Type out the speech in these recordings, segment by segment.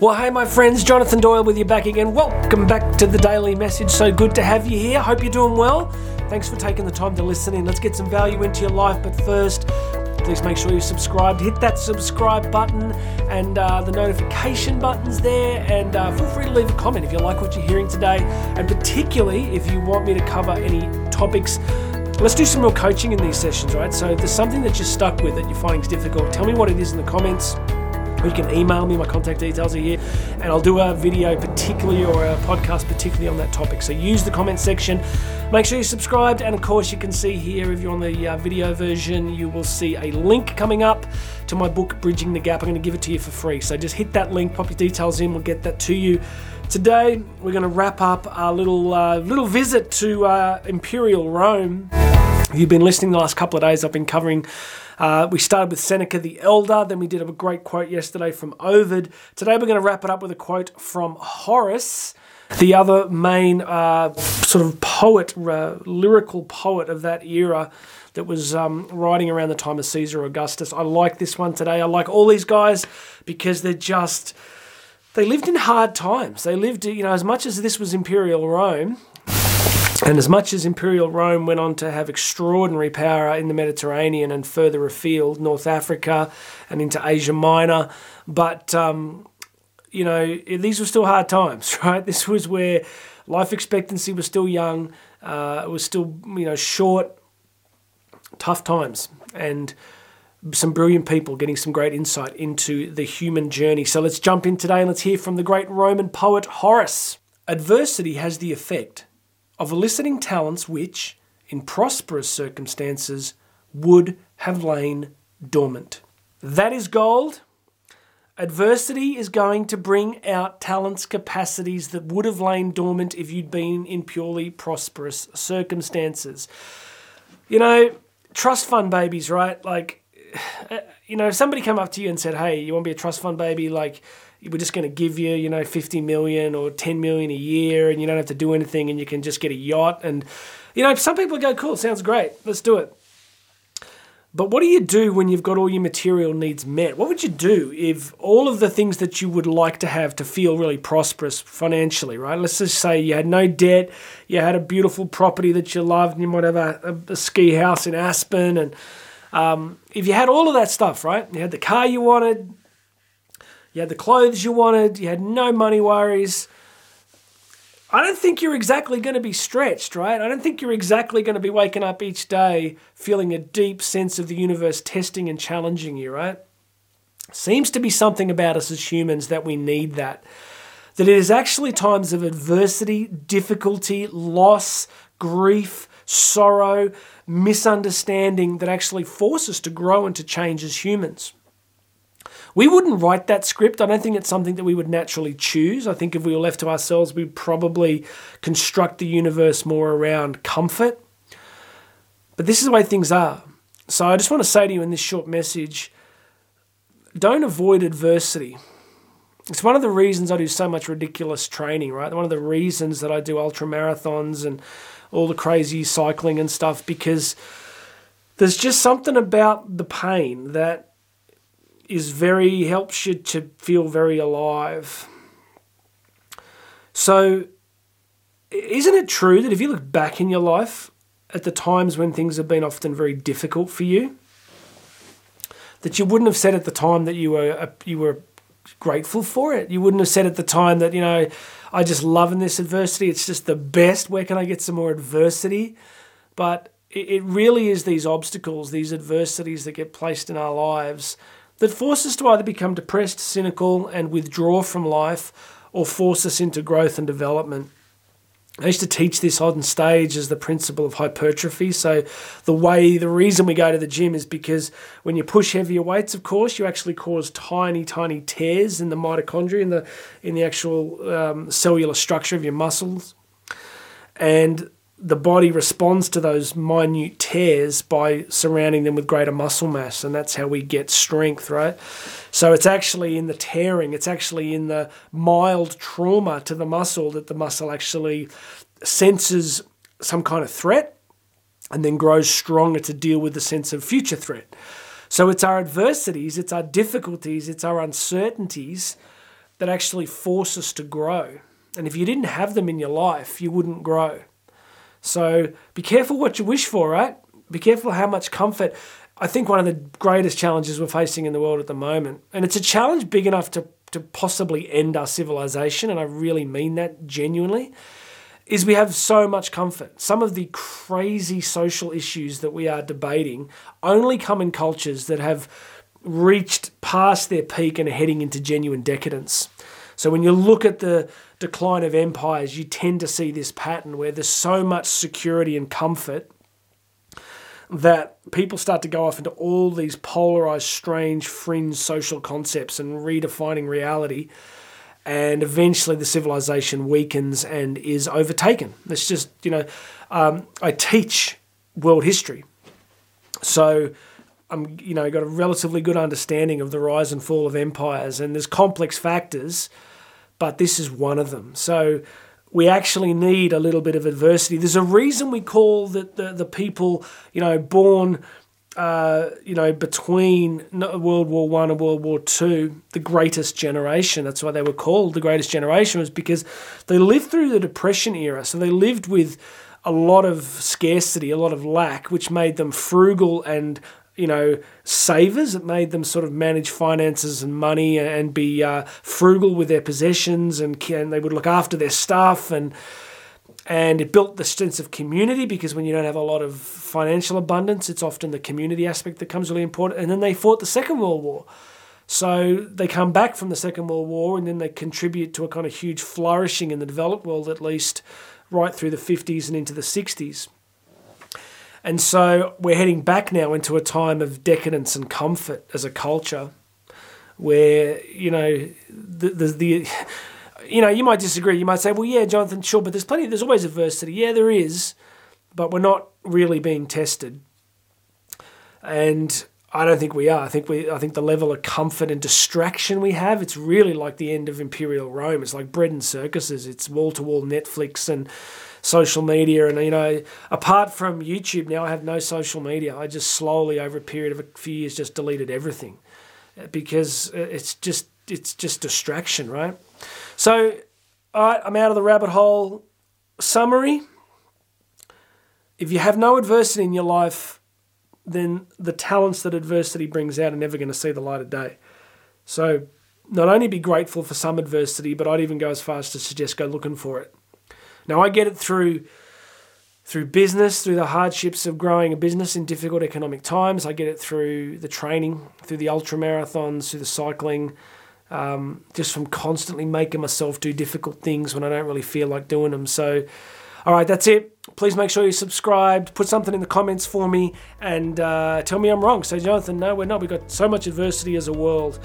Well, hey, my friends, Jonathan Doyle with you back again. Welcome back to the Daily Message. So good to have you here. Hope you're doing well. Thanks for taking the time to listen in. Let's get some value into your life. But first, please make sure you're subscribed. Hit that subscribe button and uh, the notification buttons there. And uh, feel free to leave a comment if you like what you're hearing today. And particularly if you want me to cover any topics Let's do some real coaching in these sessions, right? So if there's something that you're stuck with that you're finding difficult, tell me what it is in the comments. You can email me, my contact details are here, and I'll do a video particularly or a podcast particularly on that topic. So use the comment section. Make sure you're subscribed, and of course, you can see here if you're on the uh, video version, you will see a link coming up to my book, Bridging the Gap. I'm going to give it to you for free. So just hit that link, pop your details in, we'll get that to you. Today, we're going to wrap up our little uh, little visit to uh, Imperial Rome. If you've been listening the last couple of days, I've been covering. Uh, we started with Seneca the Elder, then we did a great quote yesterday from Ovid. Today we're going to wrap it up with a quote from Horace, the other main uh, sort of poet, uh, lyrical poet of that era that was um, writing around the time of Caesar Augustus. I like this one today. I like all these guys because they're just. They lived in hard times. They lived, you know, as much as this was Imperial Rome, and as much as Imperial Rome went on to have extraordinary power in the Mediterranean and further afield, North Africa and into Asia Minor, but um, you know these were still hard times, right? This was where life expectancy was still young, uh, it was still you know short, tough times, and some brilliant people getting some great insight into the human journey. So let's jump in today and let's hear from the great Roman poet Horace. Adversity has the effect of eliciting talents which, in prosperous circumstances, would have lain dormant. That is gold. Adversity is going to bring out talents, capacities that would have lain dormant if you'd been in purely prosperous circumstances. You know, trust fund babies, right? Like, you know, if somebody came up to you and said, "Hey, you want to be a trust fund baby?" Like, we're just going to give you, you know, 50 million or 10 million a year and you don't have to do anything and you can just get a yacht. And, you know, some people go, cool, sounds great, let's do it. But what do you do when you've got all your material needs met? What would you do if all of the things that you would like to have to feel really prosperous financially, right? Let's just say you had no debt, you had a beautiful property that you loved, and you might have a, a, ski house in Aspen. And um, if you had all of that stuff, right? You had the car you wanted, you had the clothes you wanted, you had no money worries. I don't think you're exactly going to be stretched, right? I don't think you're exactly going to be waking up each day feeling a deep sense of the universe testing and challenging you, right? Seems to be something about us as humans that we need that. That it is actually times of adversity, difficulty, loss, grief, sorrow, misunderstanding that actually force us to grow and to change as humans. We wouldn't write that script. I don't think it's something that we would naturally choose. I think if we were left to ourselves, we'd probably construct the universe more around comfort. But this is the way things are. So I just want to say to you in this short message don't avoid adversity. It's one of the reasons I do so much ridiculous training, right? One of the reasons that I do ultra marathons and all the crazy cycling and stuff because there's just something about the pain that is very helps you to feel very alive. So, isn't it true that if you look back in your life at the times when things have been often very difficult for you, that you wouldn't have said at the time that you were uh, you were grateful for it. You wouldn't have said at the time that you know I just love in this adversity. It's just the best. Where can I get some more adversity? But it really is these obstacles, these adversities that get placed in our lives that force us to either become depressed, cynical, and withdraw from life, or force us into growth and development. I used to teach this on stage as the principle of hypertrophy. So, the way, the reason we go to the gym is because when you push heavier weights, of course, you actually cause tiny, tiny tears in the mitochondria, in the in the actual um, cellular structure of your muscles, and the body responds to those minute tears by surrounding them with greater muscle mass, and that's how we get strength, right? So it's actually in the tearing, it's actually in the mild trauma to the muscle that the muscle actually senses some kind of threat and then grows stronger to deal with the sense of future threat. So it's our adversities, it's our difficulties, it's our uncertainties that actually force us to grow. And if you didn't have them in your life, you wouldn't grow. So be careful what you wish for, right? Be careful how much comfort. I think one of the greatest challenges we're facing in the world at the moment, and it's a challenge big enough to, to possibly end our civilization, and I really mean that genuinely, is we have so much comfort. Some of the crazy social issues that we are debating only come in cultures that have reached past their peak and are heading into genuine decadence. So when you look at the decline of empires, you tend to see this pattern where there's so much security and comfort that people start to go off into all these polarized, strange, fringe social concepts and redefining reality. And eventually the civilization weakens and is overtaken. It's just, you know, um, I teach world history. So I'm, you know, got a relatively good understanding of the rise and fall of empires, and there's complex factors, but this is one of them. So we actually need a little bit of adversity. There's a reason we call the, the, the people, you know, born, uh, you know, between World War One and World War Two, the greatest generation. That's why they were called the greatest generation, was because they lived through the Depression era. So they lived with a lot of scarcity, a lot of lack, which made them frugal and you know, savers. It made them sort of manage finances and money and be uh, frugal with their possessions, and, and they would look after their stuff and and it built the sense of community because when you don't have a lot of financial abundance, it's often the community aspect that comes really important. And then they fought the Second World War. So they come back from the Second World War and then they contribute to a kind of huge flourishing in the developed world, at least right through the 50s and into the 60s. And so we're heading back now into a time of decadence and comfort as a culture where, you know, the, the, the you know, you might disagree. You might say, well, yeah, Jonathan, sure, but there's plenty, there's always adversity. Yeah, there is, but we're not really being tested. And I don't think we are. I think we. I think the level of comfort and distraction we have. It's really like the end of imperial Rome. It's like bread and circuses. It's wall to wall Netflix and social media. And, you know, apart from YouTube now, I have no social media. I just slowly, over a period of a few years, just deleted everything because it's just it's just distraction, right? So, all right, I'm out of the rabbit hole. Summary: If you have no adversity in your life, then the talents that adversity brings out are never going to see the light of day. So, not only be grateful for some adversity, but I'd even go as far as to suggest go looking for it. Now I get it through through business, through the hardships of growing a business in difficult economic times. I get it through the training, through the ultra marathons, through the cycling, um, just from constantly making myself do difficult things when I don't really feel like doing them. So, all right, that's it. Please make sure you subscribed. Put something in the comments for me and uh, tell me I'm wrong. Say, Jonathan, no, we're not. We've got so much adversity as a world.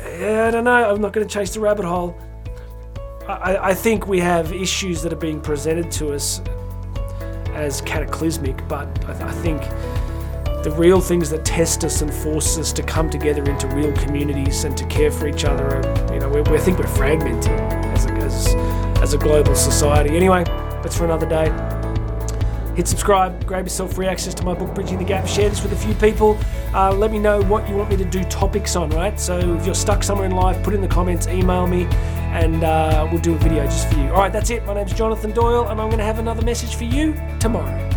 I don't know. I'm not going to chase the rabbit hole. I, I think we have issues that are being presented to us as cataclysmic, but I, I think the real things that test us and force us to come together into real communities and to care for each other. And, you know, we, we think we're fragmented as a, as, as a global society. Anyway, that's for another day. Hit subscribe, grab yourself free access to my book, Bridging the Gap. Share this with a few people. Uh, let me know what you want me to do topics on, right? So if you're stuck somewhere in life, put in the comments, email me and uh, we'll do a video just for you. All right, that's it. My name's Jonathan Doyle, and I'm going to have another message for you tomorrow.